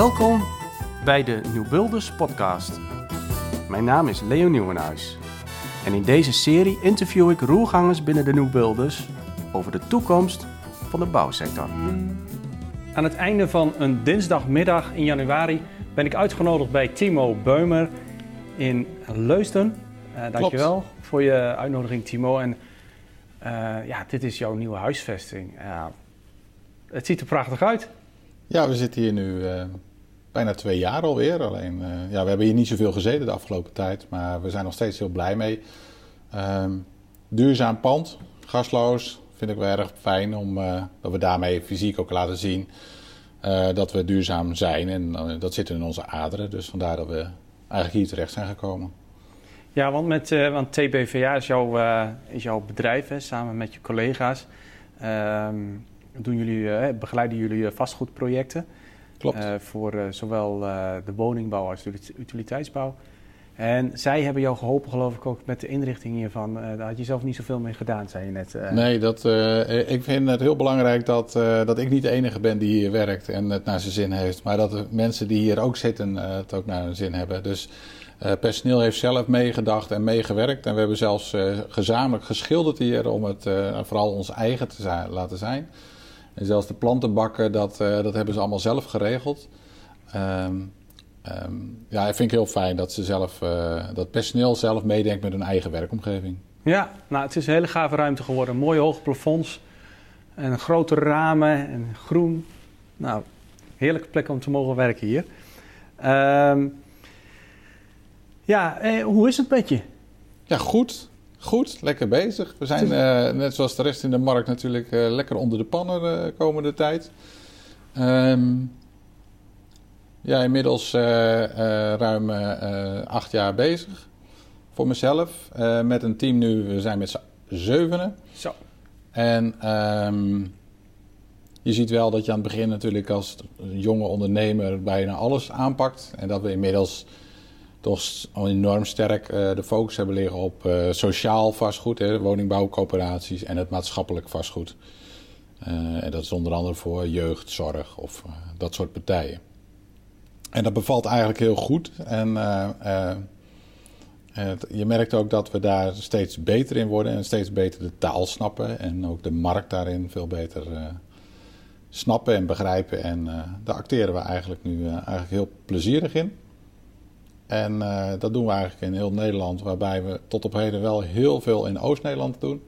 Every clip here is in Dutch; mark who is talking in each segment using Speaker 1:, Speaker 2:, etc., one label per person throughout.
Speaker 1: Welkom bij de Nieuw Builders podcast. Mijn naam is Leo Nieuwenhuis. En in deze serie interview ik roergangers binnen de Nieuw Builders over de toekomst van de bouwsector. Aan het einde van een dinsdagmiddag in januari ben ik uitgenodigd bij Timo Beumer in Leusden. Uh, dankjewel voor je uitnodiging, Timo. En uh, ja, dit is jouw nieuwe huisvesting. Uh, het ziet er prachtig uit.
Speaker 2: Ja, we zitten hier nu uh, bijna twee jaar alweer. Alleen, ja, we hebben hier niet zoveel gezeten de afgelopen tijd, maar we zijn nog steeds heel blij mee. Ehm, duurzaam pand, gasloos, vind ik wel erg fijn om dat we daarmee fysiek ook laten zien dat we duurzaam zijn. En dat zit in onze aderen, dus vandaar dat we eigenlijk hier terecht zijn gekomen.
Speaker 1: Ja, want, met, want TBVA is, jouw, is jouw bedrijf, hè, samen met je collega's. Uh, doen jullie, begeleiden jullie vastgoedprojecten.
Speaker 2: Klopt.
Speaker 1: voor zowel de woningbouw als de utiliteitsbouw. En zij hebben jou geholpen, geloof ik, ook met de inrichting hiervan. daar had je zelf niet zoveel mee gedaan, zei je net.
Speaker 2: Nee, dat, ik vind het heel belangrijk dat, dat ik niet de enige ben die hier werkt en het naar zijn zin heeft. Maar dat de mensen die hier ook zitten het ook naar hun zin hebben. Dus personeel heeft zelf meegedacht en meegewerkt. En we hebben zelfs gezamenlijk geschilderd hier om het vooral ons eigen te laten zijn. En zelfs de plantenbakken, dat, dat hebben ze allemaal zelf geregeld. Um, um, ja, ik vind het heel fijn dat, ze zelf, dat personeel zelf meedenkt met hun eigen werkomgeving.
Speaker 1: Ja, nou, het is een hele gave ruimte geworden. Mooie hoge plafonds en grote ramen en groen. Nou, heerlijke plek om te mogen werken hier. Um, ja, eh, hoe is het met je?
Speaker 2: Ja, goed. Goed, lekker bezig. We zijn uh, net zoals de rest in de markt natuurlijk uh, lekker onder de pannen de komende tijd. Um, ja, inmiddels ruim acht jaar bezig voor mezelf. met een team nu, we zijn met z'n zevenen.
Speaker 1: Zo.
Speaker 2: En um, je ziet wel dat je aan het begin natuurlijk als jonge ondernemer bijna alles aanpakt. En dat we inmiddels toch enorm sterk uh, de focus hebben liggen op uh, sociaal vastgoed, hè, woningbouwcoöperaties en het maatschappelijk vastgoed. Uh, en dat is onder andere voor jeugdzorg of dat soort partijen. En dat bevalt eigenlijk heel goed. En je merkt ook dat we daar steeds beter in worden en steeds beter de taal snappen. En ook de markt daarin veel beter snappen en begrijpen. En daar acteren we eigenlijk nu eigenlijk heel plezierig in. En uh, dat doen we eigenlijk in heel Nederland, waarbij we tot op heden wel heel veel in Oost-Nederland doen.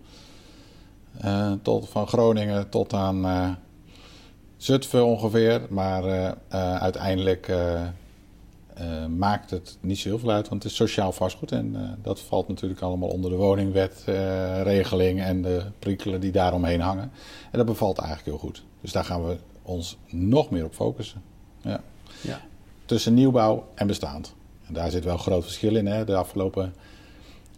Speaker 2: Uh, tot, van Groningen tot aan uh, Zutphen ongeveer. Maar uiteindelijk maakt het niet zo heel veel uit, want het is sociaal vastgoed. En dat valt natuurlijk allemaal onder de woningwetregeling en de prikkelen die daaromheen hangen. En dat bevalt eigenlijk heel goed. Dus daar gaan we ons nog meer op focussen. Ja. Ja. Tussen nieuwbouw en bestaand daar zit wel een groot verschil in. Hè. De afgelopen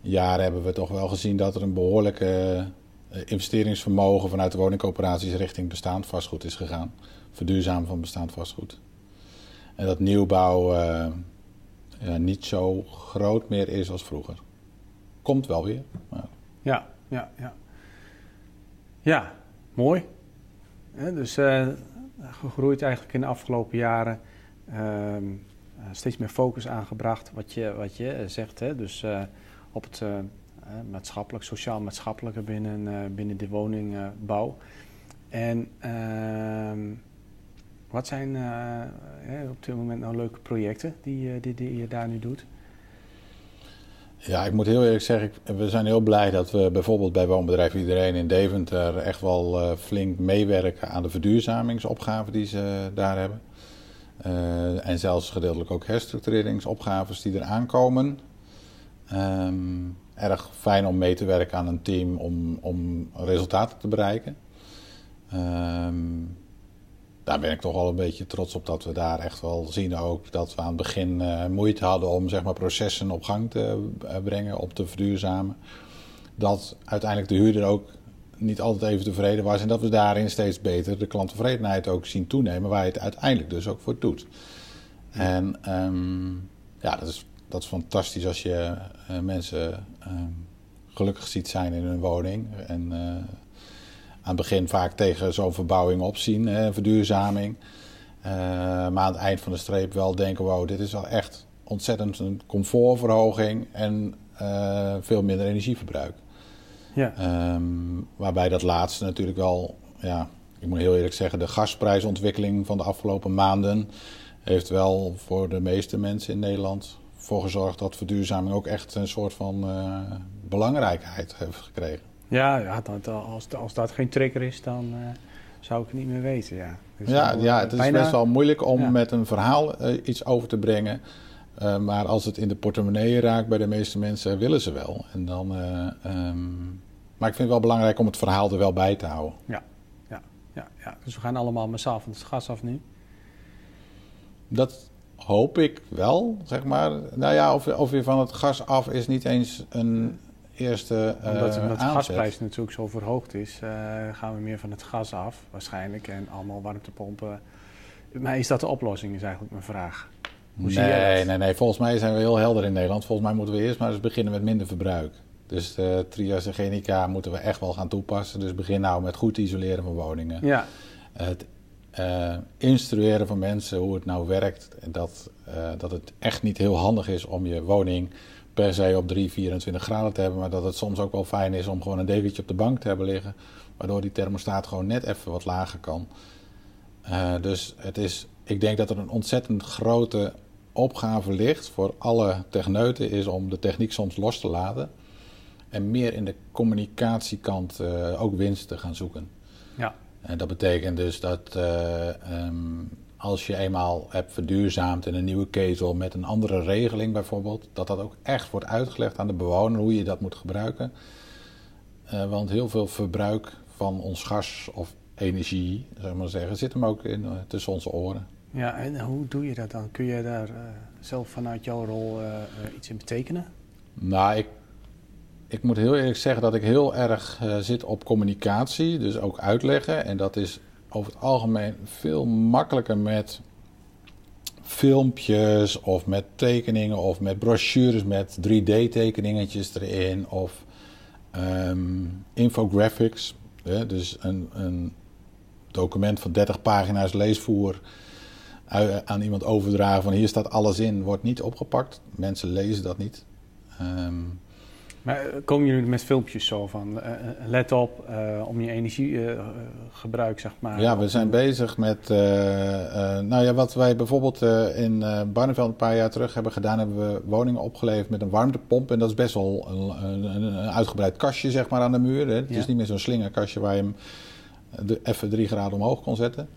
Speaker 2: jaren hebben we toch wel gezien dat er een behoorlijke eh, investeringsvermogen vanuit de woningcoöperaties richting bestaand vastgoed is gegaan. Verduurzamen van bestaand vastgoed. En dat nieuwbouw ja, niet zo groot meer is als vroeger. Komt wel weer.
Speaker 1: Maar... Ja, ja, ja. Ja, mooi. dus uh, gegroeid eigenlijk in de afgelopen jaren. Ehm, eh, steeds meer focus aangebracht, wat je, wat je eh, zegt. Hè? Dus eh, op het maatschappelijk, sociaal-maatschappelijke binnen, binnen de woningbouw. En ehm, wat zijn op dit moment nou leuke projecten die, die, die je daar nu doet?
Speaker 2: Ja, ik moet heel eerlijk zeggen, we zijn heel blij dat we bijvoorbeeld bij Woonbedrijf Iedereen in Deventer echt wel flink meewerken aan de verduurzamingsopgaven die ze daar hebben. Uh, en zelfs gedeeltelijk ook herstructureringsopgaves die er aankomen. Um, erg fijn om mee te werken aan een team om, om resultaten te bereiken. Um, daar ben ik toch wel een beetje trots op dat we daar echt wel zien ook dat we aan het begin uh, moeite hadden om zeg maar, processen op gang te uh, brengen, op te verduurzamen. Dat uiteindelijk de huurder ook niet altijd even tevreden was. En dat we daarin steeds beter de klanttevredenheid ook zien toenemen, waar je het uiteindelijk dus ook voor doet. En um, ja, dat is, dat is fantastisch als je uh, mensen um, gelukkig ziet zijn in hun woning. En uh, aan het begin vaak tegen zo'n verbouwing opzien, hè, verduurzaming. maar aan het eind van de streep wel denken: wow, dit is wel echt ontzettend een comfortverhoging en veel minder energieverbruik. Ja. Ehm, waarbij dat laatste natuurlijk wel, ja, ik moet heel eerlijk zeggen, de gasprijsontwikkeling van de afgelopen maanden heeft wel voor de meeste mensen in Nederland voor gezorgd dat verduurzaming ook echt een soort van uh, belangrijkheid heeft gekregen.
Speaker 1: Ja, ja dat, als, als dat geen trigger is, dan uh, zou ik het niet meer weten. Ja,
Speaker 2: dus ja, ja het is best wel moeilijk om met een verhaal uh, iets over te brengen. Maar als het in de portemonnee raakt bij de meeste mensen, willen ze wel. En dan, um, maar ik vind het wel belangrijk om het verhaal er wel bij te houden.
Speaker 1: Ja, ja, ja, ja. dus we gaan allemaal massaal van het gas af nu.
Speaker 2: Dat hoop ik wel, zeg maar. Nou ja, of, of je van het gas af is niet eens een eerste uh,
Speaker 1: Omdat, omdat de gasprijs natuurlijk zo verhoogd is, uh, gaan we meer van het gas af, waarschijnlijk. En allemaal warmtepompen. Maar is dat de oplossing, is eigenlijk mijn vraag.
Speaker 2: Hoe nee, zie jij dat? nee, nee. Volgens mij zijn we heel helder in Nederland. Volgens mij moeten we eerst maar eens beginnen met minder verbruik. Dus de trias en genica moeten we echt wel gaan toepassen. Dus begin nou met goed isoleren van woningen. Ja. Het uh, instrueren van mensen hoe het nou werkt. En dat, uh, dat het echt niet heel handig is om je woning per se op 3, 24 graden te hebben. Maar dat het soms ook wel fijn is om gewoon een dekentje op de bank te hebben liggen. Waardoor die thermostaat gewoon net even wat lager kan. Uh, dus het is, ik denk dat er een ontzettend grote opgave ligt voor alle techneuten. Is om de techniek soms los te laten. En meer in de communicatiekant ook winst te gaan zoeken. Ja. En dat betekent dus dat uh, um, als je eenmaal hebt verduurzaamd in een nieuwe ketel met een andere regeling bijvoorbeeld, dat dat ook echt wordt uitgelegd aan de bewoner hoe je dat moet gebruiken. Uh, want heel veel verbruik van ons gas of energie, zeg maar zeggen, zit hem ook in, tussen onze oren.
Speaker 1: Ja, en hoe doe je dat dan? Kun je daar zelf vanuit jouw rol iets in betekenen?
Speaker 2: Nou, ik ik moet heel eerlijk zeggen dat ik heel erg zit op communicatie, dus ook uitleggen. En dat is over het algemeen veel makkelijker met filmpjes of met tekeningen of met brochures met 3D-tekeningetjes erin of um, infographics. Hè? Dus een, een, document van 30 pagina's leesvoer aan iemand overdragen van hier staat alles in, wordt niet opgepakt. Mensen lezen dat niet. Um,
Speaker 1: maar eh, komen jullie met filmpjes zo van, uh, let op uh, om je energiegebruik, uh, zeg maar?
Speaker 2: Ja, we zijn bezig met, nou ja, wat wij bijvoorbeeld in Barneveld een paar jaar terug hebben gedaan, hebben we woningen opgeleverd met een warmtepomp. En dat is best wel een, een, een uitgebreid kastje, zeg maar, aan de muur. Hè. Het is niet meer zo'n slingerkastje waar je hem de, even drie graden omhoog kon zetten.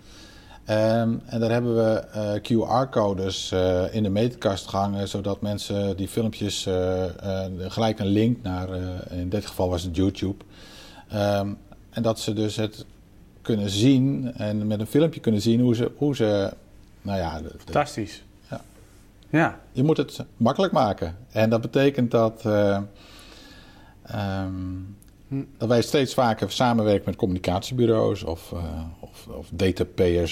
Speaker 2: Um, en daar hebben we uh, QR-codes uh, in de meterkast gehangen, zodat mensen die filmpjes uh, gelijk een link naar, in dit geval was het YouTube. Um, en dat ze dus het kunnen zien en met een filmpje kunnen zien hoe ze, hoe ze nou ja... De,
Speaker 1: Fantastisch.
Speaker 2: Ja. ja. Je moet het makkelijk maken. En dat betekent dat... Um, dat wij steeds vaker samenwerken met communicatiebureaus of, uh, of, of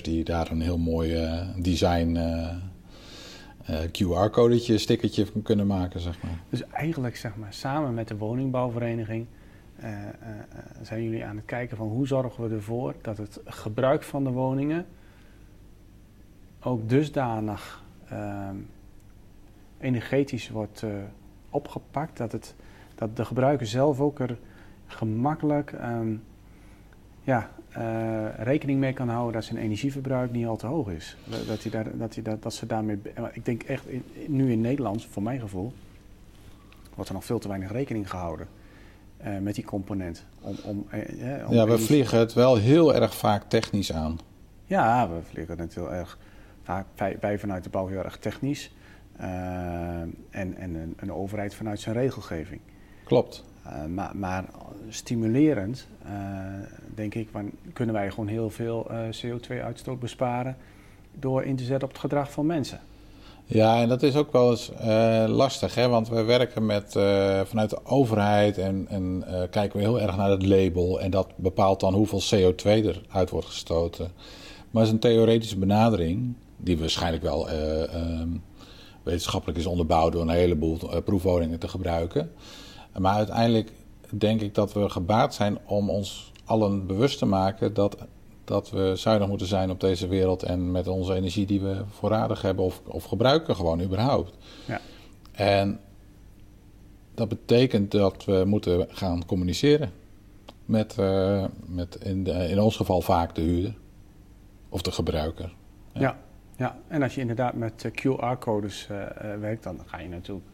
Speaker 2: die daar een heel mooi uh, design uh, QR-codetje, stickertje van kunnen maken, zeg maar.
Speaker 1: Dus eigenlijk, zeg maar, samen met de woningbouwvereniging zijn jullie aan het kijken van hoe zorgen we ervoor dat het gebruik van de woningen ook dusdanig ehm, energetisch wordt opgepakt dat, het, dat de gebruiker zelf ook er gemakkelijk um, ja, uh, rekening mee kan houden dat zijn energieverbruik niet al te hoog is. Dat, hij daar, dat, hij dat, dat ze daarmee. Ik denk echt, nu in Nederland, voor mijn gevoel, wordt er nog veel te weinig rekening gehouden. Uh, met die component. Om, om,
Speaker 2: om ja, we vliegen het wel heel erg vaak technisch aan.
Speaker 1: Ja, we vliegen het heel erg vaak. Wij, wij vanuit de bouw heel erg technisch. en en een, een overheid vanuit zijn regelgeving.
Speaker 2: Klopt.
Speaker 1: Uh, maar, stimulerend, uh, denk ik, kunnen wij gewoon heel veel uh, CO2-uitstoot besparen door in te zetten op het gedrag van mensen.
Speaker 2: Ja, en dat is ook wel eens lastig, hè? want we werken met, vanuit de overheid en, en kijken we heel erg naar het label en dat bepaalt dan hoeveel CO2 eruit wordt gestoten. Maar het is een theoretische benadering, die waarschijnlijk wel ehm, wetenschappelijk is onderbouwd door een heleboel proefwoningen te gebruiken. Maar uiteindelijk denk ik dat we gebaat zijn om ons allen bewust te maken dat dat we zuinig moeten zijn op deze wereld en met onze energie die we voorradig hebben of, of gebruiken gewoon überhaupt.
Speaker 1: Ja.
Speaker 2: En dat betekent dat we moeten gaan communiceren met, uh, met in, de, in ons geval vaak de huurder of de gebruiker.
Speaker 1: Ja, ja. ja. en als je inderdaad met QR-codes uh, werkt, dan ga je natuurlijk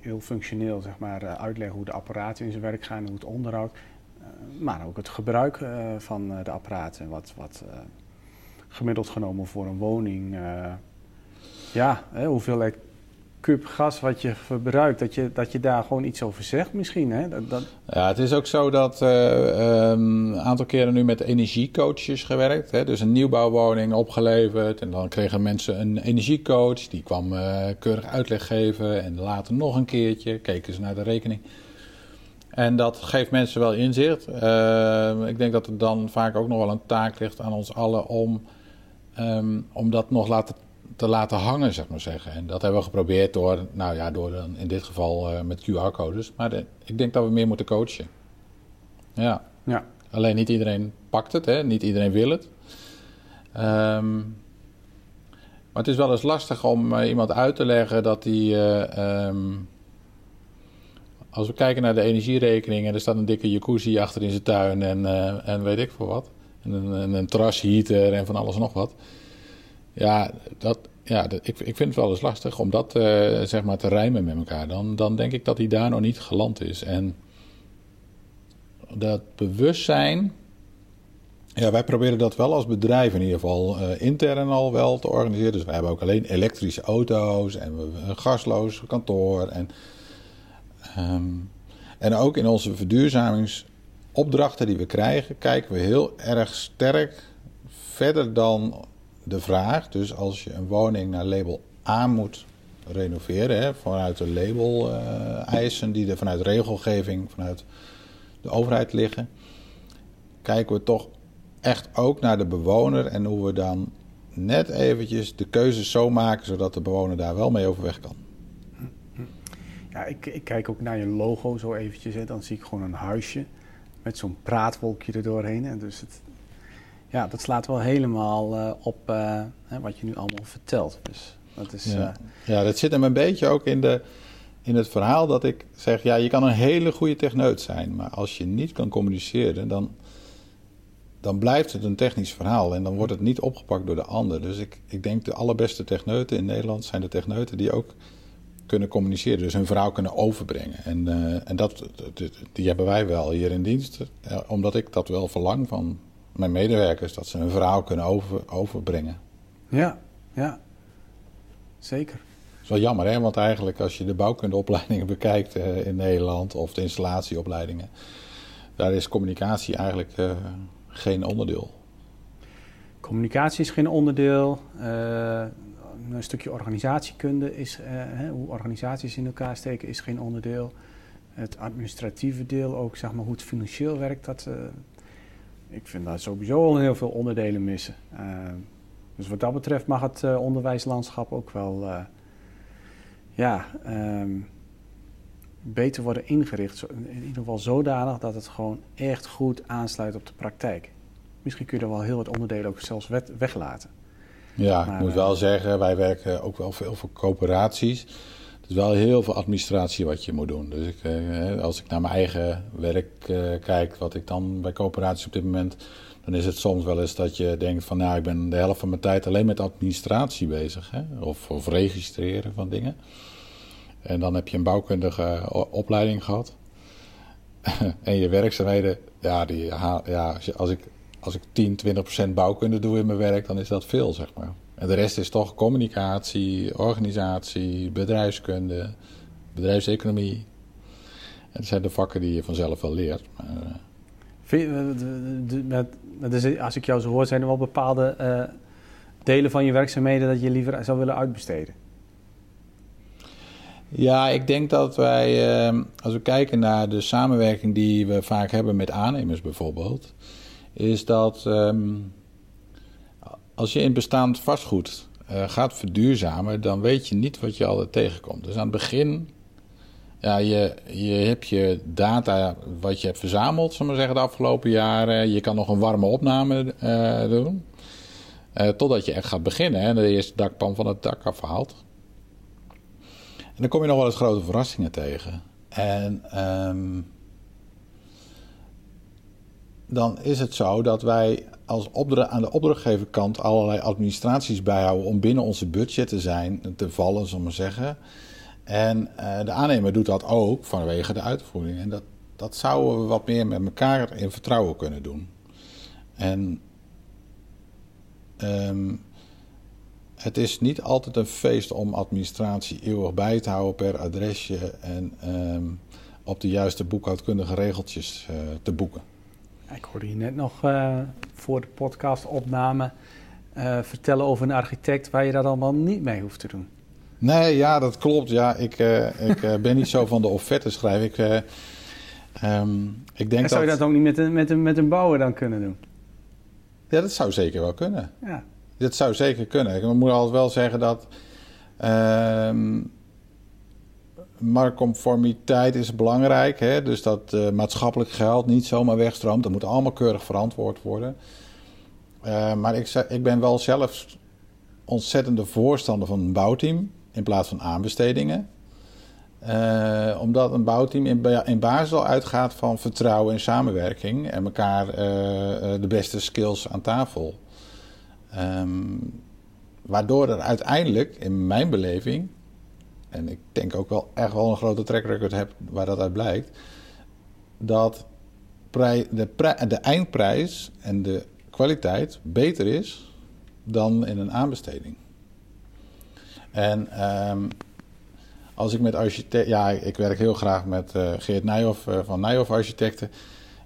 Speaker 1: heel functioneel zeg maar, uitleggen hoe de apparaten in zijn werk gaan, hoe het onderhoud. maar ook het gebruik van de apparaten, wat, wat gemiddeld genomen voor een woning. ja, hè, hoeveel kub gas wat je verbruikt, dat je, dat je daar gewoon iets over zegt misschien. Hè? Dat, dat...
Speaker 2: Ja, het is ook zo dat uh, een aantal keren nu met energiecoaches gewerkt. Hè? Dus een nieuwbouwwoning opgeleverd en dan kregen mensen een energiecoach. Die kwam uh, keurig uitleg geven en later nog een keertje keken ze naar de rekening. En dat geeft mensen wel inzicht. Uh, ik denk dat het dan vaak ook nog wel een taak ligt aan ons allen om, um, om dat nog laten te laten hangen, zeg maar zeggen. En dat hebben we geprobeerd door, nou ja, door dan in dit geval uh, met QR-codes. Maar de, ik denk dat we meer moeten coachen. Ja.
Speaker 1: ja.
Speaker 2: Alleen niet iedereen pakt het, hè? niet iedereen wil het. Um, maar het is wel eens lastig om uh, iemand uit te leggen dat die. Uh, um, als we kijken naar de energierekening en er staat een dikke jacuzzi achter in zijn tuin en, en weet ik veel wat. En een, een, een trasheater en van alles en nog wat. Ja, dat, ja ik, ik vind het wel eens lastig om dat uh, zeg maar te rijmen met elkaar. Dan, dan denk ik dat hij daar nog niet geland is. En dat bewustzijn. Ja, wij proberen dat wel als bedrijf in ieder geval uh, intern al wel te organiseren. Dus wij hebben ook alleen elektrische auto's en een gasloos kantoor. En, um, en ook in onze verduurzamingsopdrachten die we krijgen, kijken we heel erg sterk verder dan de vraag. Dus als je een woning naar label A moet renoveren, hè, vanuit de label-eisen uh, die er vanuit regelgeving, vanuit de overheid liggen, kijken we toch echt ook naar de bewoner en hoe we dan net eventjes de keuzes zo maken zodat de bewoner daar wel mee overweg kan.
Speaker 1: Ja, ik, ik kijk ook naar je logo zo eventjes. Hè. Dan zie ik gewoon een huisje met zo'n praatwolkje er doorheen. En dus het, ja, dat slaat wel helemaal uh, op uh, hè, wat je nu allemaal vertelt. Dus dat is,
Speaker 2: ja. Uh... ja, dat zit hem een beetje ook in, de, in het verhaal dat ik zeg... ja, je kan een hele goede techneut zijn... maar als je niet kan communiceren... dan, dan blijft het een technisch verhaal... en dan wordt het niet opgepakt door de ander. Dus ik, ik denk de allerbeste techneuten in Nederland... zijn de techneuten die ook kunnen communiceren. Dus hun verhaal kunnen overbrengen. En, en dat, die hebben wij wel hier in dienst. omdat ik dat wel verlang van mijn medewerkers, dat ze hun verhaal kunnen over, overbrengen.
Speaker 1: Ja, ja. Zeker.
Speaker 2: Dat is wel jammer, hè? want eigenlijk als je de bouwkundeopleidingen bekijkt uh, in Nederland of de installatieopleidingen, daar is communicatie eigenlijk uh, geen onderdeel.
Speaker 1: Communicatie is geen onderdeel. Uh, een stukje organisatiekunde is, hoe organisaties in elkaar steken, is geen onderdeel. Het administratieve deel, ook zeg maar hoe het financieel werkt, dat, ik vind dat sowieso al heel veel onderdelen missen. Uh, dus wat dat betreft mag het uh, onderwijslandschap ook wel uh, ja, um, beter worden ingericht. In ieder geval zodanig dat het gewoon echt goed aansluit op de praktijk. Misschien kun je er wel heel wat onderdelen ook zelfs weglaten.
Speaker 2: Ja, maar, ik moet wel zeggen, wij werken ook wel veel voor coöperaties is wel heel veel administratie wat je moet doen. Dus ik, eh, als ik naar mijn eigen werk eh, kijk, wat ik dan bij coöperaties op dit moment, dan is het soms wel eens dat je denkt van nou, ik ben de helft van mijn tijd alleen met administratie bezig. Hè? Of, of registreren van dingen. En dan heb je een bouwkundige opleiding gehad. en je werkzaamheden, ja, die, ja als, ik, als ik 10, 20 procent bouwkunde doe in mijn werk, dan is dat veel, zeg maar. En de rest is toch communicatie, organisatie, bedrijfskunde, bedrijfseconomie. Het zijn de vakken die je vanzelf wel leert. Maar,
Speaker 1: als ik jou zo hoor, zijn er wel bepaalde uh, delen van je werkzaamheden dat je liever zou willen uitbesteden?
Speaker 2: Ja, ik denk dat wij, uh, als we kijken naar de samenwerking die we vaak hebben met aannemers bijvoorbeeld, is dat. Um, als je in bestaand vastgoed uh, gaat verduurzamen, dan weet je niet wat je altijd tegenkomt. Dus aan het begin Ja, je, je hebt je data wat je hebt verzameld, zullen we zeggen, de afgelopen jaren. Je kan nog een warme opname uh, doen. Uh, totdat je echt gaat beginnen en de eerste dakpan van het dak afhaalt. En dan kom je nog wel eens grote verrassingen tegen. En um, dan is het zo dat wij als aan de opdrachtgeverkant allerlei administraties bijhouden om binnen onze budget te zijn, te vallen, we maar zeggen. En uh, de aannemer doet dat ook vanwege de uitvoering. En dat, dat zouden we wat meer met elkaar in vertrouwen kunnen doen. En um, het is niet altijd een feest om administratie eeuwig bij te houden per adresje en um, op de juiste boekhoudkundige regeltjes uh, te boeken.
Speaker 1: Ik hoorde je net nog uh, voor de podcastopname uh, vertellen over een architect waar je dat allemaal niet mee hoeft te doen.
Speaker 2: Nee, ja, dat klopt. Ja, ik, uh, ik ben niet zo van de offerte schrijven. Ik, um, ik denk
Speaker 1: en zou
Speaker 2: dat...
Speaker 1: je dat ook niet met een, met, een, met een bouwer dan kunnen doen?
Speaker 2: Ja, dat zou zeker wel kunnen.
Speaker 1: Ja.
Speaker 2: Dat zou zeker kunnen. Ik moet altijd wel zeggen dat. Uh, marktconformiteit is belangrijk. Hè? Dus dat uh, maatschappelijk geld niet zomaar wegstroomt. Dat moet allemaal keurig verantwoord worden. Uh, maar ik, ik ben wel zelf ontzettende voorstander van een bouwteam in plaats van aanbestedingen. Uh, omdat een bouwteam in, in basis al uitgaat van vertrouwen en samenwerking en elkaar de beste skills aan tafel. Um, waardoor er uiteindelijk, in mijn beleving, en ik denk ook wel echt wel een grote track record heb waar dat uit blijkt, dat de, de eindprijs en de kwaliteit beter is dan in een aanbesteding. En um, als ik met architect, ja, ik werk heel graag met uh, Geert Nijhoff uh, van Nijhoff Architecten.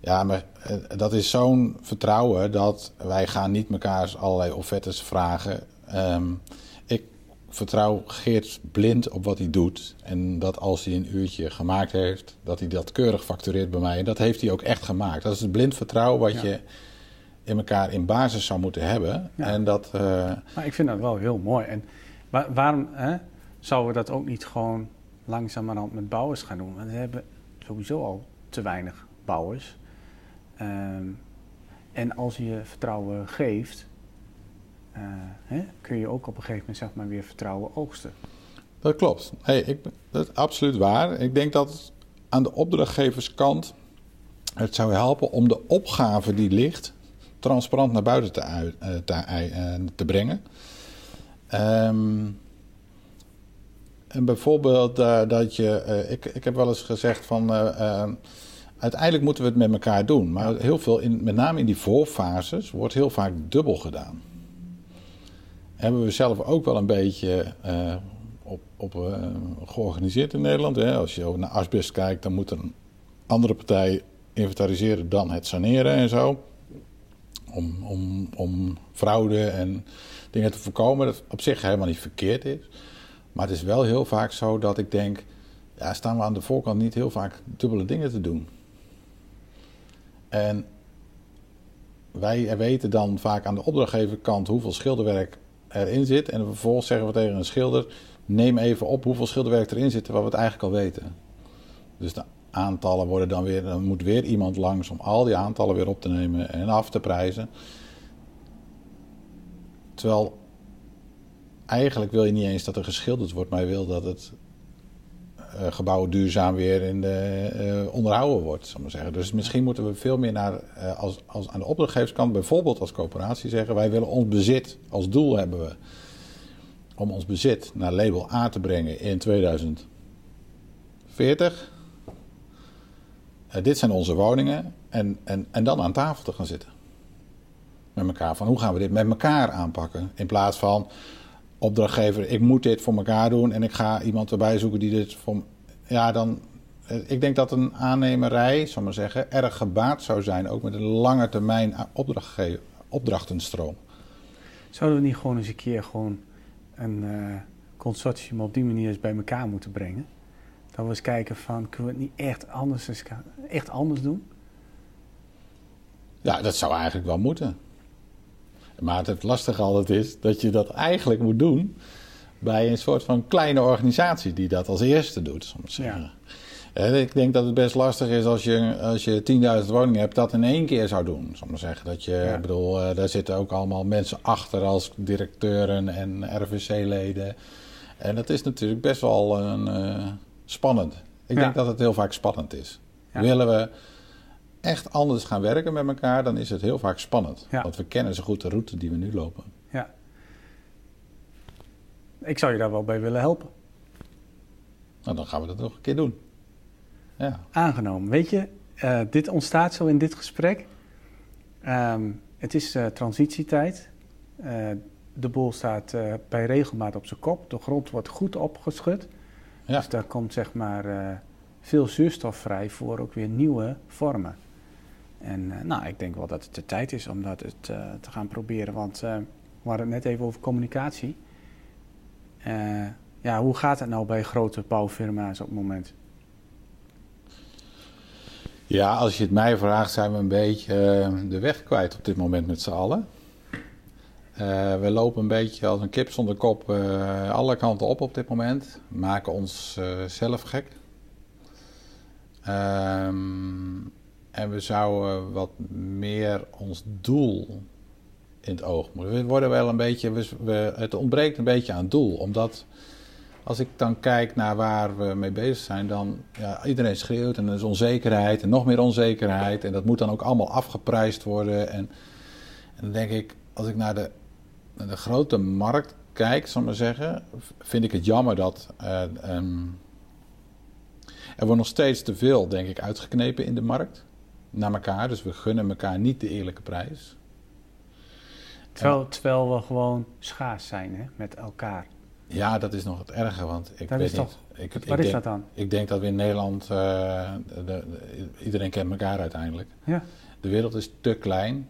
Speaker 2: Ja, maar uh, dat is zo'n vertrouwen dat wij gaan niet mekaars allerlei offertes vragen. Um, vertrouw Geert blind op wat hij doet. En dat als hij een uurtje gemaakt heeft, dat hij dat keurig factureert bij mij. En dat heeft hij ook echt gemaakt. Dat is het blind vertrouwen wat ja. je in elkaar in basis zou moeten hebben.
Speaker 1: Ja.
Speaker 2: En dat, uh...
Speaker 1: maar ik vind dat wel heel mooi. En waar, waarom hè, zouden we dat ook niet gewoon langzamerhand met bouwers gaan doen? Want we hebben sowieso al te weinig bouwers. Um, en als je vertrouwen geeft, uh, hè, kun je ook op een gegeven moment zeg maar, weer vertrouwen oogsten.
Speaker 2: Dat klopt. Hey, ik, dat is absoluut waar. Ik denk dat aan de opdrachtgeverskant het zou helpen om de opgave die ligt transparant naar buiten te, uit, uh, te, brengen. Um, en bijvoorbeeld dat je, ik, ik heb wel eens gezegd van uiteindelijk moeten we het met elkaar doen. Maar heel veel, in, met name in die voorfases, wordt heel vaak dubbel gedaan hebben we zelf ook wel een beetje uh, op, op uh, georganiseerd in Nederland. Hè. Als je naar asbest kijkt, dan moet een andere partij inventariseren dan het saneren en zo. Om, om, om fraude en dingen te voorkomen. Dat op zich helemaal niet verkeerd is. Maar het is wel heel vaak zo dat ik denk... Ja, staan we aan de voorkant niet heel vaak dubbele dingen te doen. En wij weten dan vaak aan de opdrachtgeverkant hoeveel schilderwerk erin zit. En vervolgens zeggen we tegen een schilder: neem even op hoeveel schilderwerk erin zit, wat we het eigenlijk al weten. Dus de aantallen worden dan weer, dan moet weer iemand langs om al die aantallen weer op te nemen en af te prijzen. Terwijl eigenlijk wil je niet eens dat er geschilderd wordt, maar je wil dat het uh, gebouw duurzaam weer in de, uh, onderhouden wordt. Zal maar zeggen. Dus misschien moeten we veel meer naar, uh, als, als aan de opdrachtgeverskant, bijvoorbeeld als coöperatie, zeggen: wij willen ons bezit als doel hebben we om ons bezit naar label A te brengen in 2040. dit zijn onze woningen. En, en, en dan aan tafel te gaan zitten. Met elkaar. Van hoe gaan we dit met elkaar aanpakken? In plaats van opdrachtgever, ik moet dit voor elkaar doen en ik ga iemand erbij zoeken die dit voor. Ja, dan. Ik denk dat een aannemerij, zal maar zeggen, erg gebaat zou zijn, ook met een lange termijn opdrachtenstroom.
Speaker 1: Zouden we niet gewoon eens een keer gewoon een uh, consortium op die manier eens bij elkaar moeten brengen? Dat we eens kijken van, kunnen we het niet echt anders, echt anders doen?
Speaker 2: Ja, dat zou eigenlijk wel moeten. Maar het lastige altijd is dat je dat eigenlijk moet doen bij een soort van kleine organisatie die dat als eerste doet. Soms. Ja. En ik denk dat het best lastig is als je, als je 10.000 woningen hebt, dat in één keer zou doen. Zal maar zeggen. Dat je,
Speaker 1: Ja.
Speaker 2: ik bedoel, eh, daar zitten ook allemaal mensen achter als directeuren en RVC-leden. En dat is natuurlijk best wel een, eh, spannend. Ik
Speaker 1: Ja.
Speaker 2: denk dat het heel vaak spannend is. Willen we echt anders gaan werken met elkaar, dan is het heel vaak spannend.
Speaker 1: Ja.
Speaker 2: Want we kennen zo goed de route die we nu lopen.
Speaker 1: Ja. Ik zou je daar wel bij willen helpen.
Speaker 2: Nou, dan gaan we dat nog een keer doen. Ja.
Speaker 1: Aangenomen. Weet je, eh, dit ontstaat zo in dit gesprek. Ehm, het is eh, transitietijd. Eh, de boel staat bij regelmaat op zijn kop. De grond wordt goed opgeschud.
Speaker 2: Ja.
Speaker 1: Dus daar komt zeg maar veel zuurstof vrij voor ook weer nieuwe vormen. En eh, nou, ik denk wel dat het de tijd is om dat het, eh, te gaan proberen. Want eh, we hadden het net even over communicatie. Ja, hoe gaat het nou bij grote bouwfirma's op het moment?
Speaker 2: Ja, als je het mij vraagt, zijn we een beetje de weg kwijt op dit moment met z'n allen. We lopen een beetje als een kip zonder kop alle kanten op op dit moment. Maken ons zelf gek. Ehm, en we zouden wat meer ons doel in het oog moeten. We worden wel een beetje, we, het ontbreekt een beetje aan doel. Omdat als ik dan kijk naar waar we mee bezig zijn, dan ja, iedereen schreeuwt en er is onzekerheid en nog meer onzekerheid. En dat moet dan ook allemaal afgeprijsd worden. En, en dan denk ik, als ik naar de, naar de grote markt kijk, zal ik maar zeggen, vind ik het jammer dat eh, ehm, er wordt nog steeds te veel, denk ik, uitgeknepen in de markt naar elkaar. Dus we gunnen elkaar niet de eerlijke prijs.
Speaker 1: Terwijl, terwijl we gewoon schaars zijn hè, met elkaar.
Speaker 2: Ja, dat is nog het erge, want ik
Speaker 1: Dat
Speaker 2: weet
Speaker 1: is
Speaker 2: niet.
Speaker 1: toch-
Speaker 2: ik,
Speaker 1: Wat
Speaker 2: ik
Speaker 1: is
Speaker 2: denk,
Speaker 1: dat dan?
Speaker 2: Ik denk dat we in Nederland, eh, de- de- iedereen kent elkaar uiteindelijk.
Speaker 1: Ja.
Speaker 2: De wereld is te klein.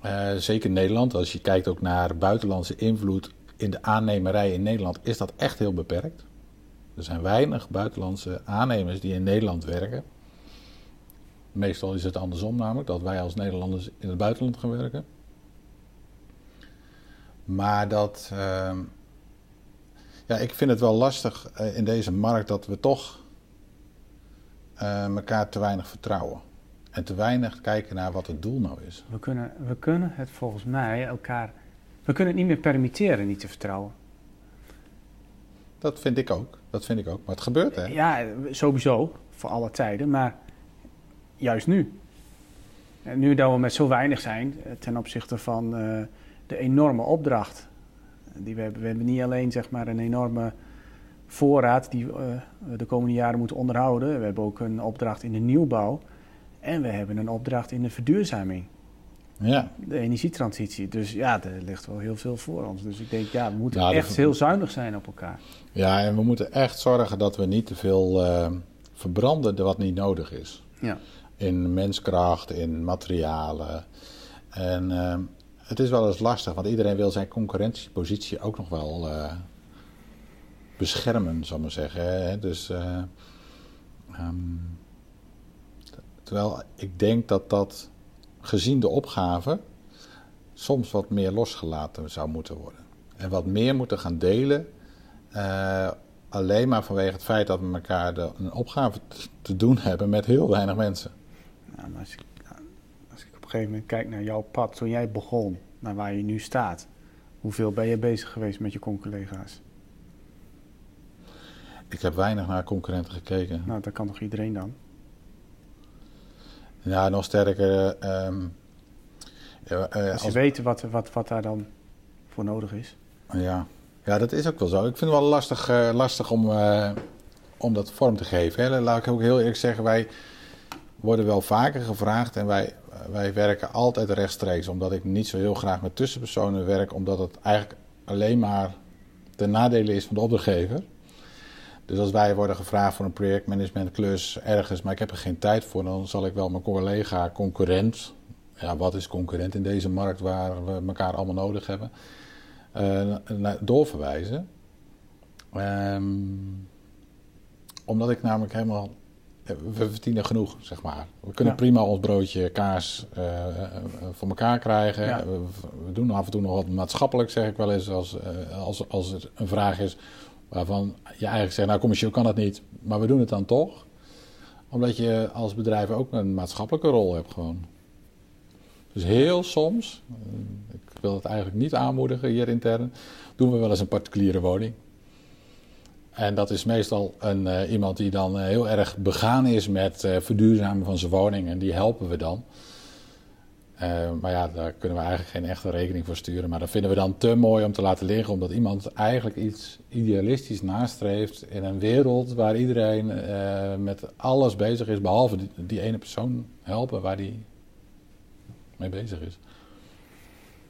Speaker 2: Eh, zeker Nederland, als je kijkt ook naar buitenlandse invloed in de aannemerij in Nederland, is dat echt heel beperkt. Er zijn weinig buitenlandse aannemers die in Nederland werken. Meestal is het andersom namelijk, dat wij als Nederlanders in het buitenland gaan werken. Maar dat, ehm, ja, ik vind het wel lastig eh, in deze markt dat we toch eh, elkaar te weinig vertrouwen. En te weinig kijken naar wat het doel nou is.
Speaker 1: We kunnen, we kunnen het volgens mij elkaar. We kunnen het niet meer permitteren niet te vertrouwen.
Speaker 2: Dat vind ik ook. Dat vind ik ook. Maar het gebeurt, hè?
Speaker 1: Ja, sowieso, voor alle tijden, maar juist nu. En nu dat we met zo weinig zijn eh, ten opzichte van eh, de enorme opdracht die we hebben. We hebben niet alleen zeg maar, een enorme voorraad die eh, we de komende jaren moeten onderhouden. We hebben ook een opdracht in de nieuwbouw. En we hebben een opdracht in de verduurzaming,
Speaker 2: Ja.
Speaker 1: de energietransitie. Dus ja, er ligt wel heel veel voor ons. Dus ik denk, ja, we moeten
Speaker 2: Nou,
Speaker 1: echt heel zuinig zijn op elkaar.
Speaker 2: ja, en we moeten echt zorgen dat we niet te veel eh, verbranden wat niet nodig is.
Speaker 1: Ja.
Speaker 2: In menskracht, in materialen. En eh, het is wel eens lastig, want iedereen wil zijn concurrentiepositie ook nog wel eh, beschermen, zal ik maar zeggen. Hè? Dus, eh, ehm, terwijl ik denk dat dat, gezien de opgave, soms wat meer losgelaten zou moeten worden. En wat meer moeten gaan delen. alleen maar vanwege het feit dat we elkaar de, een opgave te doen hebben met heel weinig mensen.
Speaker 1: Als ik, als ik op een gegeven moment kijk naar jouw pad toen jij begon, naar waar je nu staat, hoeveel ben je bezig geweest met je collega's?
Speaker 2: Ik heb weinig naar concurrenten gekeken.
Speaker 1: Nou, dat kan toch iedereen dan?
Speaker 2: Ja, nog sterker. ehm, eh,
Speaker 1: Als je
Speaker 2: als-
Speaker 1: weet wat, wat, wat daar dan voor nodig is.
Speaker 2: ja. ja, dat is ook wel zo. Ik vind het wel lastig, eh, lastig om, eh, om dat vorm te geven. Hè. Laat ik ook heel eerlijk zeggen, wij worden wel vaker gevraagd en wij, wij werken altijd rechtstreeks. Omdat ik niet zo heel graag met tussenpersonen werk, omdat het eigenlijk alleen maar ten nadele is van de opdrachtgever. Dus als wij worden gevraagd voor een projectmanagementklus ergens, maar ik heb er geen tijd voor, dan zal ik wel mijn collega, concurrent, ja, wat is concurrent in deze markt waar we elkaar allemaal nodig hebben, eh, doorverwijzen. Ehm, omdat ik namelijk helemaal. We verdienen genoeg, zeg maar. We kunnen
Speaker 1: Ja.
Speaker 2: prima ons broodje kaas eh, eh, voor elkaar krijgen.
Speaker 1: Ja.
Speaker 2: We, we doen af en toe nog wat maatschappelijk, zeg ik wel eens, als, eh, als, als er een vraag is waarvan je eigenlijk zegt, nou commercieel kan dat niet, maar we doen het dan toch. Omdat je als bedrijf ook een maatschappelijke rol hebt gewoon. Dus heel soms, ik wil het eigenlijk niet aanmoedigen hier intern, doen we wel eens een particuliere woning. En dat is meestal een, uh, iemand die dan uh, heel erg begaan is met uh, verduurzamen van zijn woning. En die helpen we dan. maar ja, daar kunnen we eigenlijk geen echte rekening voor sturen. Maar dat vinden we dan te mooi om te laten liggen. Omdat iemand eigenlijk iets idealistisch nastreeft in een wereld waar iedereen met alles bezig is. Behalve die, die ene persoon helpen waar die mee bezig is.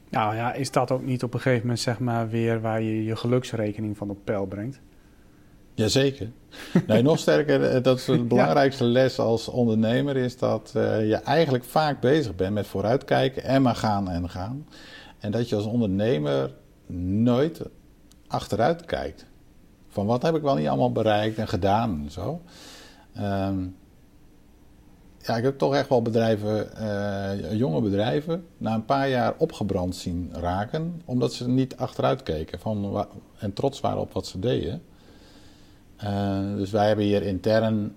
Speaker 1: Nou ja, is dat ook niet op een gegeven moment zeg maar weer waar je je geluksrekening van op peil brengt?
Speaker 2: Jazeker. Nee, nog sterker, eh, dat is de belangrijkste les als ondernemer, is dat uh, je eigenlijk vaak bezig bent met vooruitkijken en maar gaan en gaan. En dat je als ondernemer nooit achteruit kijkt. Van wat heb ik wel niet allemaal bereikt en gedaan en zo. Um, ja, ik heb toch echt wel bedrijven, uh, jonge bedrijven, na een paar jaar opgebrand zien raken. Omdat ze niet achteruit keken van, en trots waren op wat ze deden. Uh, dus wij hebben hier intern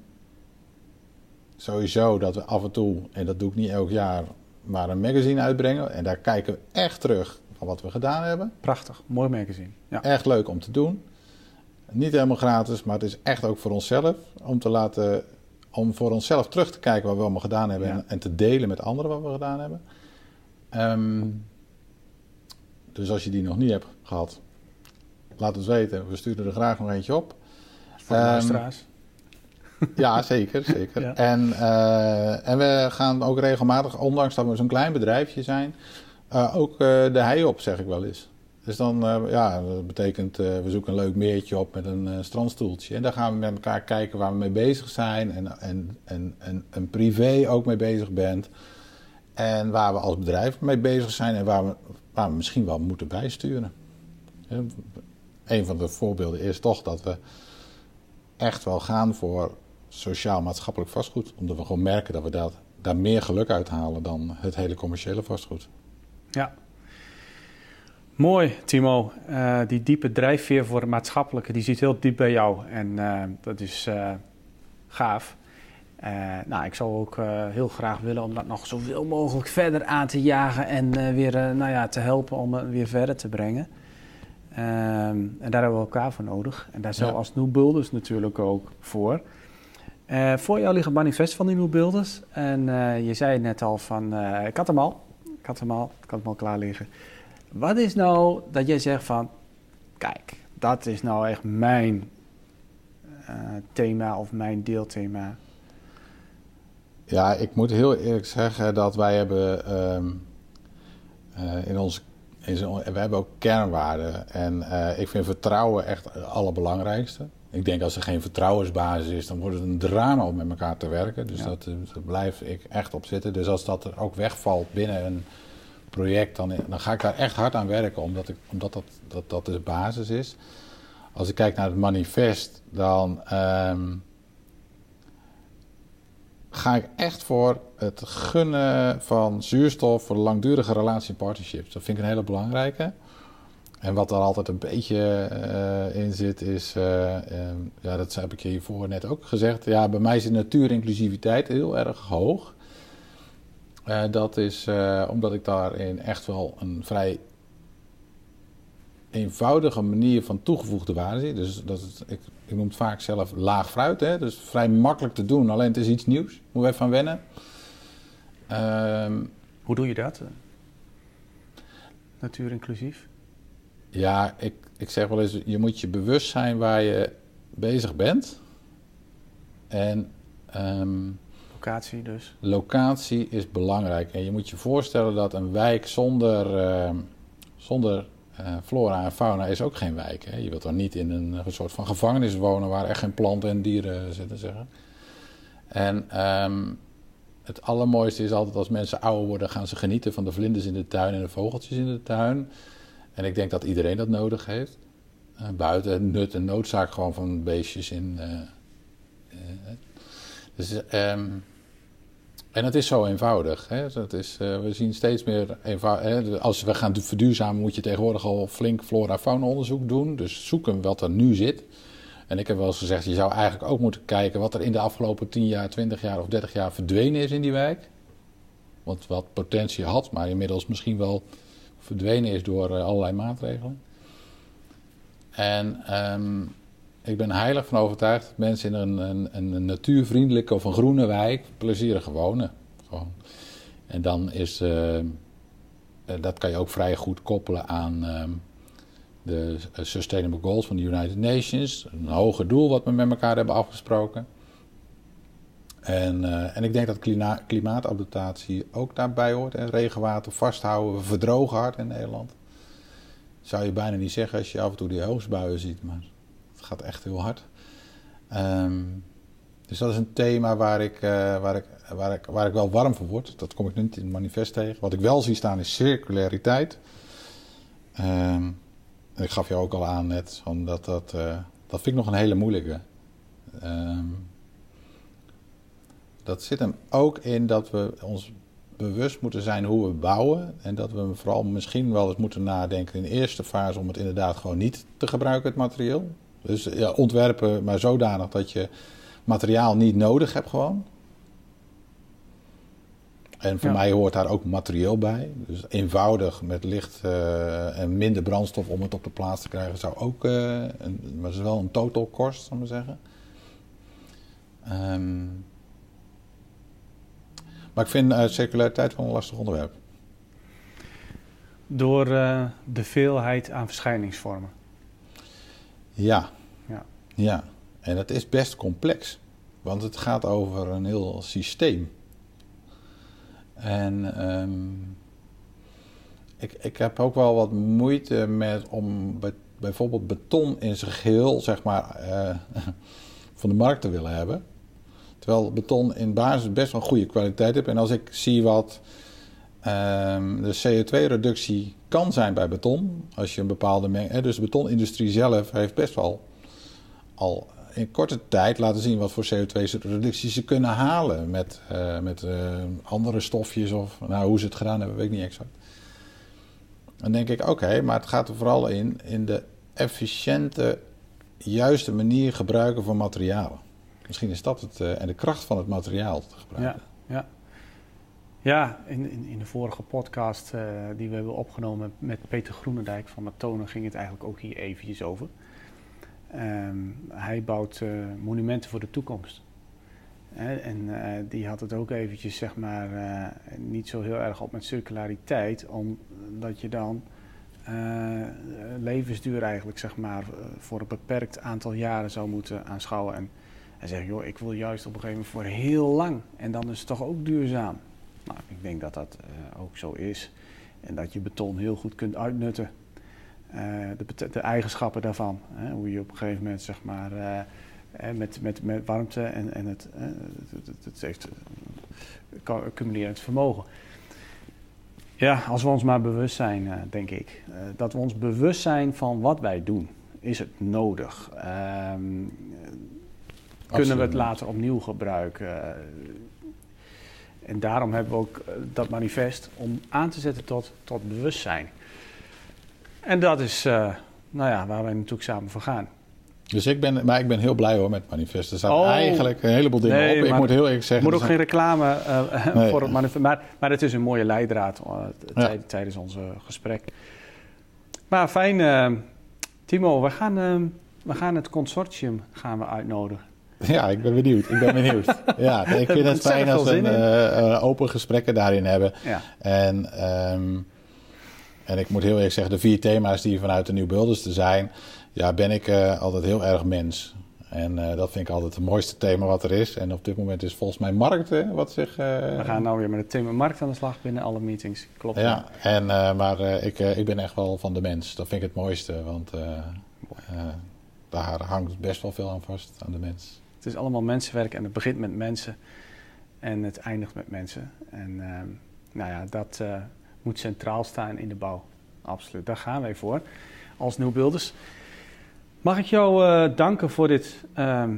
Speaker 2: sowieso dat we af en toe, en dat doe ik niet elk jaar, maar een magazine uitbrengen. En daar kijken we echt terug van wat we gedaan hebben.
Speaker 1: Prachtig, mooi magazine.
Speaker 2: Ja. Echt leuk om te doen. Niet helemaal gratis, maar het is echt ook voor onszelf om te laten om voor onszelf terug te kijken wat we allemaal gedaan hebben en, en, te delen met anderen wat we gedaan hebben. Um, dus als je die nog niet hebt gehad, laat ons weten. We sturen er graag nog eentje op.
Speaker 1: Voor de um, luisteraars.
Speaker 2: Ja, zeker. zeker. ja. En, uh, en we gaan ook regelmatig, ondanks dat we zo'n klein bedrijfje zijn, uh, ook uh, de hei op, zeg ik wel eens. Dus dan, uh, ja, dat betekent, uh, we zoeken een leuk meertje op met een uh, strandstoeltje. En dan gaan we met elkaar kijken waar we mee bezig zijn. En, en, en, en, en privé ook mee bezig bent. En waar we als bedrijf mee bezig zijn en waar we, waar we misschien wel moeten bijsturen. Een van de voorbeelden is toch dat we echt wel gaan voor sociaal-maatschappelijk vastgoed. Omdat we gewoon merken dat we dat, daar meer geluk uit halen dan het hele commerciële vastgoed.
Speaker 1: Ja, Mooi, Timo. Uh, die diepe drijfveer voor het maatschappelijke, die zit heel diep bij jou. En uh, dat is uh, gaaf. nou, ik zou ook heel graag willen om dat nog zoveel mogelijk verder aan te jagen en weer nou ja, te helpen om het weer verder te brengen. Ehm, en daar hebben we elkaar voor nodig. En daar zijn ja. als New Builders natuurlijk ook voor. voor jou liggen manifest van die New Builders. En je zei net al van, ik had hem al. Ik had hem al, ik had hem al klaar liggen. Wat is nou dat jij zegt van, kijk, dat is nou echt mijn uh, thema of mijn deelthema?
Speaker 2: Ja, ik moet heel eerlijk zeggen dat wij hebben um, uh, in ons, we hebben ook kernwaarden. En uh, ik vind vertrouwen echt het allerbelangrijkste. Ik denk als er geen vertrouwensbasis is, dan wordt het een drama om met elkaar te werken. Dus ja. dat, dat blijf ik echt op zitten. Dus als dat er ook wegvalt binnen een project, dan, dan ga ik daar echt hard aan werken, omdat, ik, omdat dat, dat, dat de basis is. Als ik kijk naar het manifest, dan um, ga ik echt voor het gunnen van zuurstof voor langdurige relatie partnerships. Dat vind ik een hele belangrijke. En wat er altijd een beetje uh, in zit, is, uh, um, ja, dat heb ik hiervoor net ook gezegd. Ja, bij mij is de natuurinclusiviteit heel erg hoog. Uh, dat is omdat ik daarin echt wel een vrij eenvoudige manier van toegevoegde waarde zie. Dus dat is, ik, ik noem het vaak zelf laag fruit. Hè? Dus vrij makkelijk te doen, alleen het is iets nieuws. Moet even van wennen.
Speaker 1: Uh, Hoe doe je dat? Natuur inclusief?
Speaker 2: Ja, ik, ik zeg wel eens, je moet je bewust zijn waar je bezig bent. En... Um,
Speaker 1: Locatie dus?
Speaker 2: Locatie is belangrijk. En je moet je voorstellen dat een wijk zonder, uh, zonder flora en fauna is ook geen wijk. Hè? Je wilt dan niet in een, een, soort van gevangenis wonen waar echt geen planten en dieren zitten. Zeggen. En um, het allermooiste is altijd als mensen ouder worden, gaan ze genieten van de vlinders in de tuin en de vogeltjes in de tuin. En ik denk dat iedereen dat nodig heeft. Uh, buiten nut en noodzaak gewoon van beestjes in. dus um, en het is zo eenvoudig. Hè? Dat is, uh, we zien steeds meer eenvoudig. Als we gaan verduurzamen, moet je tegenwoordig al flink flora-fauna onderzoek doen. Dus zoeken wat er nu zit. En ik heb wel eens gezegd, je zou eigenlijk ook moeten kijken wat er in de afgelopen 10 jaar, 20 jaar of 30 jaar verdwenen is in die wijk. Want wat potentie had, maar inmiddels misschien wel verdwenen is door eh, allerlei maatregelen. En ehm, ik ben heilig van overtuigd dat mensen in een, een, een natuurvriendelijke of een groene wijk plezierig wonen. En dan is, uh, dat kan je ook vrij goed koppelen aan ehm, de Sustainable Goals van de United Nations. Een hoger doel wat we met elkaar hebben afgesproken. En, uh, en ik denk dat klima klimaatadaptatie ook daarbij hoort. En regenwater vasthouden, we verdrogen hard in Nederland. Zou je bijna niet zeggen als je af en toe die hoogstbuien ziet, maar het gaat echt heel hard. Um, dus dat is een thema waar ik, uh, waar, ik, waar, ik, waar ik wel warm voor word. Dat kom ik niet in het manifest tegen. Wat ik wel zie staan is circulariteit. Um, ik gaf jou ook al aan net, dat, dat, uh, dat vind ik nog een hele moeilijke. Um, dat zit hem ook in dat we ons bewust moeten zijn hoe we bouwen. En dat we vooral misschien wel eens moeten nadenken in de eerste fase om het inderdaad gewoon niet te gebruiken, het materieel. Dus ja, ontwerpen maar zodanig dat je materiaal niet nodig hebt gewoon. En voor mij hoort daar ook materieel bij. Dus eenvoudig met licht uh, en minder brandstof om het op de plaats te krijgen zou ook, uh, een, maar is wel een total kost, zal ik maar zeggen. Um, maar ik vind uh, circulariteit wel een lastig onderwerp.
Speaker 1: Door de veelheid aan verschijningsvormen.
Speaker 2: Ja. ja. Ja. En het is best complex. Want het gaat over een heel systeem. En um, ik, ik heb ook wel wat moeite met om bij, bijvoorbeeld beton in zijn geheel, zeg maar, uh, van de markt te willen hebben. Terwijl beton in basis best wel goede kwaliteit heeft. En als ik zie wat um, de CO2-reductie kan zijn bij beton, als je een bepaalde meng. Dus de betonindustrie zelf heeft best wel al in korte tijd laten zien wat voor CO2-reductie ze kunnen halen met, uh, met uh, andere stofjes of nou, hoe ze het gedaan hebben, weet ik niet exact. Dan denk ik, oké, maar het gaat er vooral in, in de efficiënte, juiste manier gebruiken van materialen. Misschien is dat het, uh, en de kracht van het materiaal te gebruiken.
Speaker 1: Ja, ja. Ja in, in, in de vorige podcast uh, die we hebben opgenomen met Peter Groenendijk van Matonen ging het eigenlijk ook hier eventjes over. Um, hij bouwt uh, monumenten voor de toekomst. En die had het ook eventjes, zeg maar, niet zo heel erg op met circulariteit, omdat je dan levensduur eigenlijk, zeg maar, voor een beperkt aantal jaren zou moeten aanschouwen. En hij zegt, joh, ik wil juist op een gegeven moment voor heel lang. En dan is het toch ook duurzaam. Nou, ik denk dat dat uh, ook zo is. En dat je beton heel goed kunt uitnutten. Uh, de, de, eigenschappen daarvan. Hè? Hoe je op een gegeven moment, zeg maar, uh, met, met, met warmte en, en het, het, het, het heeft cumulerend vermogen. Ja, als we ons maar bewust zijn, denk ik. dat we ons bewust zijn van wat wij doen. Is het nodig? Ehm, kunnen we het later opnieuw gebruiken. En daarom hebben we ook eh, dat manifest om aan te zetten tot, tot bewustzijn. En dat is uh, nou ja, waar wij natuurlijk samen voor gaan.
Speaker 2: Dus ik ben, maar ik ben heel blij hoor met het manifest. Er staan oh, eigenlijk een heleboel dingen nee, op. Ik moet heel eerlijk zeggen.
Speaker 1: moet ook geen reclame uh, nee. voor het manifest. Maar, maar het is een mooie leidraad uh, ja. tijdens ons gesprek. Maar fijn, Timo. We gaan, we gaan het consortium gaan we uitnodigen.
Speaker 2: Ja, ik ben benieuwd. Ik ben benieuwd. ja, ik vind het fijn als we een, uh, open gesprekken daarin hebben. Ja. En, um, en ik moet heel eerlijk zeggen, de vier thema's die vanuit de Nieuwbuilders te zijn, ja, ben ik uh, altijd heel erg mens. En uh, dat vind ik altijd het mooiste thema wat er is. En op dit moment is volgens mij markt hè, wat zich...
Speaker 1: We gaan nou weer met het thema markt aan de slag binnen alle meetings. Klopt.
Speaker 2: Ja, en, maar ik, ik ben echt wel van de mens. Dat vind ik het mooiste, want daar hangt best wel veel aan vast, aan de mens.
Speaker 1: Het is allemaal mensenwerk en het begint met mensen en het eindigt met mensen. En uh, nou ja, dat uh, moet centraal staan in de bouw. Absoluut, daar gaan wij voor als Nieuwbuilders. Mag ik jou uh, danken voor dit ehm,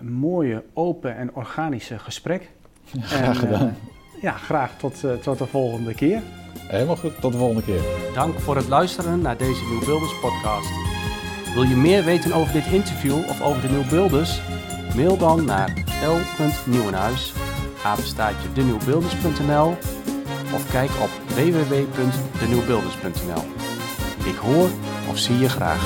Speaker 1: mooie, open en organische gesprek.
Speaker 2: Ja, graag en, gedaan.
Speaker 1: ja, graag tot, tot de volgende keer.
Speaker 2: Helemaal goed, tot de volgende keer.
Speaker 3: Dank voor het luisteren naar deze Nieuwbuilders podcast.
Speaker 1: Wil je meer weten over dit interview of over de Nieuwbuilders? Mail dan naar l.nieuwenhuis, apenstaatje of kijk op www.denieuwbuilders.nl. Ik hoor of zie je graag.